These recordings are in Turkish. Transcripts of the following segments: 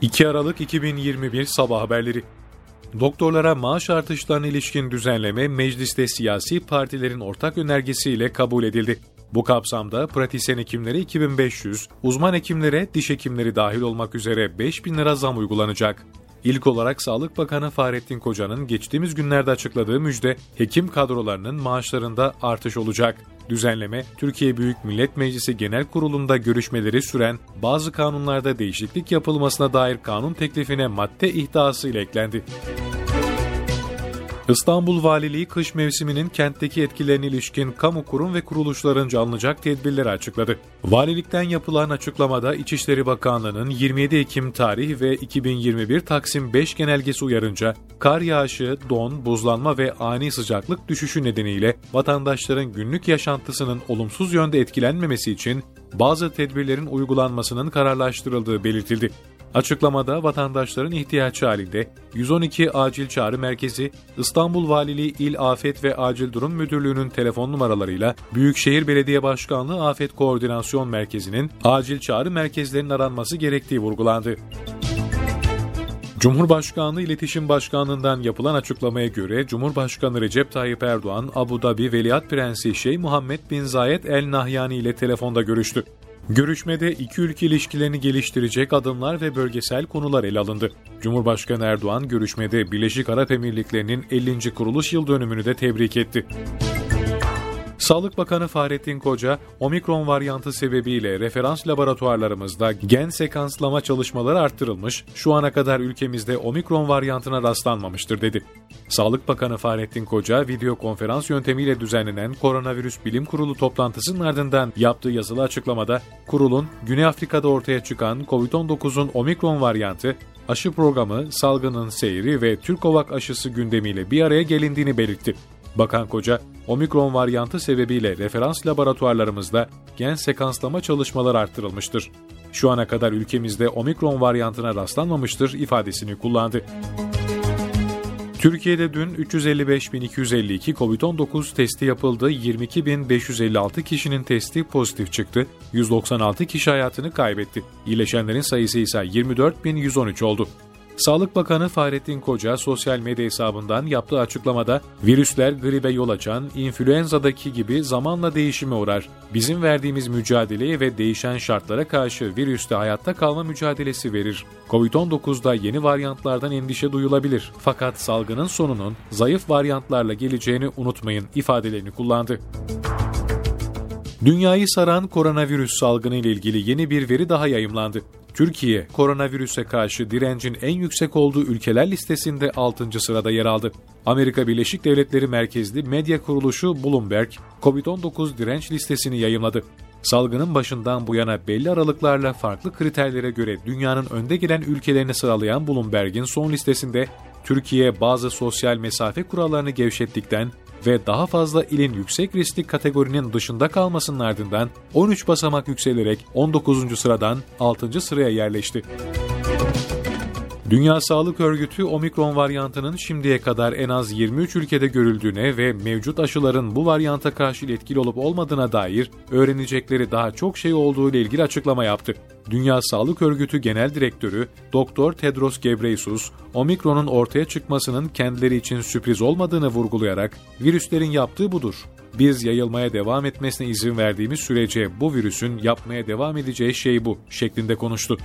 2 Aralık 2021 Sabah Haberleri Doktorlara maaş artışlarına ilişkin düzenleme mecliste siyasi partilerin ortak önergesiyle kabul edildi. Bu kapsamda pratisyen hekimlere 2500, uzman hekimlere diş hekimleri dahil olmak üzere 5000 lira zam uygulanacak. İlk olarak Sağlık Bakanı Fahrettin Koca'nın geçtiğimiz günlerde açıkladığı müjde hekim kadrolarının maaşlarında artış olacak. Düzenleme, Türkiye Büyük Millet Meclisi Genel Kurulu'nda görüşmeleri süren bazı kanunlarda değişiklik yapılmasına dair kanun teklifine madde ihdası ile eklendi. İstanbul Valiliği kış mevsiminin kentteki etkilerine ilişkin kamu kurum ve kuruluşlarınca alınacak tedbirleri açıkladı. Valilikten yapılan açıklamada İçişleri Bakanlığı'nın 27 Ekim tarih ve 2021 Taksim 5 genelgesi uyarınca kar yağışı, don, buzlanma ve ani sıcaklık düşüşü nedeniyle vatandaşların günlük yaşantısının olumsuz yönde etkilenmemesi için bazı tedbirlerin uygulanmasının kararlaştırıldığı belirtildi. Açıklamada vatandaşların ihtiyaç halinde 112 Acil Çağrı Merkezi, İstanbul Valiliği İl Afet ve Acil Durum Müdürlüğü'nün telefon numaralarıyla Büyükşehir Belediye Başkanlığı Afet Koordinasyon Merkezi'nin acil çağrı merkezlerinin aranması gerektiği vurgulandı. Cumhurbaşkanlığı İletişim Başkanlığı'ndan yapılan açıklamaya göre Cumhurbaşkanı Recep Tayyip Erdoğan, Abu Dhabi Veliaht Prensi Şeyh Muhammed Bin Zayed El Nahyani ile telefonda görüştü. Görüşmede iki ülke ilişkilerini geliştirecek adımlar ve bölgesel konular ele alındı. Cumhurbaşkanı Erdoğan görüşmede Birleşik Arap Emirlikleri'nin 50. kuruluş yıl dönümünü de tebrik etti. Sağlık Bakanı Fahrettin Koca, omikron varyantı sebebiyle referans laboratuvarlarımızda gen sekanslama çalışmaları arttırılmış, şu ana kadar ülkemizde omikron varyantına rastlanmamıştır dedi. Sağlık Bakanı Fahrettin Koca, video konferans yöntemiyle düzenlenen Koronavirüs Bilim Kurulu toplantısının ardından yaptığı yazılı açıklamada, kurulun Güney Afrika'da ortaya çıkan COVID-19'un omikron varyantı, aşı programı, salgının seyri ve Türkovak aşısı gündemiyle bir araya gelindiğini belirtti. Bakan Koca, omikron varyantı sebebiyle referans laboratuvarlarımızda gen sekanslama çalışmaları arttırılmıştır. Şu ana kadar ülkemizde omikron varyantına rastlanmamıştır ifadesini kullandı. Türkiye'de dün 355.252 COVID-19 testi yapıldı. 22.556 kişinin testi pozitif çıktı. 196 kişi hayatını kaybetti. İyileşenlerin sayısı ise 24.113 oldu. Sağlık Bakanı Fahrettin Koca sosyal medya hesabından yaptığı açıklamada virüsler gribe yol açan influenza'daki gibi zamanla değişime uğrar. Bizim verdiğimiz mücadeleye ve değişen şartlara karşı virüste hayatta kalma mücadelesi verir. Covid-19'da yeni varyantlardan endişe duyulabilir. Fakat salgının sonunun zayıf varyantlarla geleceğini unutmayın ifadelerini kullandı. Dünyayı saran koronavirüs salgını ile ilgili yeni bir veri daha yayımlandı. Türkiye, koronavirüse karşı direncin en yüksek olduğu ülkeler listesinde 6. sırada yer aldı. Amerika Birleşik Devletleri merkezli medya kuruluşu Bloomberg, COVID-19 direnç listesini yayımladı. Salgının başından bu yana belli aralıklarla farklı kriterlere göre dünyanın önde gelen ülkelerini sıralayan Bloomberg'in son listesinde Türkiye bazı sosyal mesafe kurallarını gevşettikten ve daha fazla ilin yüksek riskli kategorinin dışında kalmasının ardından 13 basamak yükselerek 19. sıradan 6. sıraya yerleşti. Dünya Sağlık Örgütü omikron varyantının şimdiye kadar en az 23 ülkede görüldüğüne ve mevcut aşıların bu varyanta karşı etkili olup olmadığına dair öğrenecekleri daha çok şey olduğu ile ilgili açıklama yaptı. Dünya Sağlık Örgütü Genel Direktörü Dr. Tedros Gebreyesus, omikronun ortaya çıkmasının kendileri için sürpriz olmadığını vurgulayarak virüslerin yaptığı budur. Biz yayılmaya devam etmesine izin verdiğimiz sürece bu virüsün yapmaya devam edeceği şey bu şeklinde konuştu.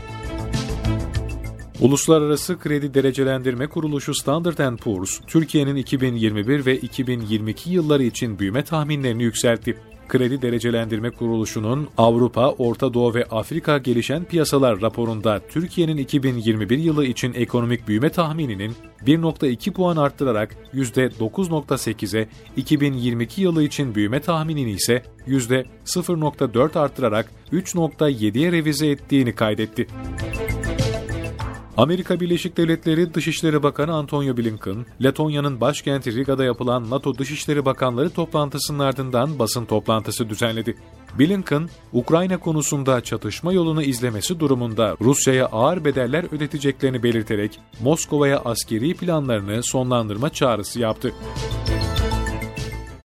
Uluslararası Kredi Derecelendirme Kuruluşu Standard Poor's, Türkiye'nin 2021 ve 2022 yılları için büyüme tahminlerini yükseltti. Kredi Derecelendirme Kuruluşu'nun Avrupa, Orta Doğu ve Afrika gelişen piyasalar raporunda Türkiye'nin 2021 yılı için ekonomik büyüme tahmininin 1.2 puan arttırarak %9.8'e, 2022 yılı için büyüme tahminini ise %0.4 arttırarak 3.7'ye revize ettiğini kaydetti. Amerika Birleşik Devletleri Dışişleri Bakanı Antonio Blinken, Letonya'nın başkenti Riga'da yapılan NATO Dışişleri Bakanları toplantısının ardından basın toplantısı düzenledi. Blinken, Ukrayna konusunda çatışma yolunu izlemesi durumunda Rusya'ya ağır bedeller ödeteceklerini belirterek Moskova'ya askeri planlarını sonlandırma çağrısı yaptı.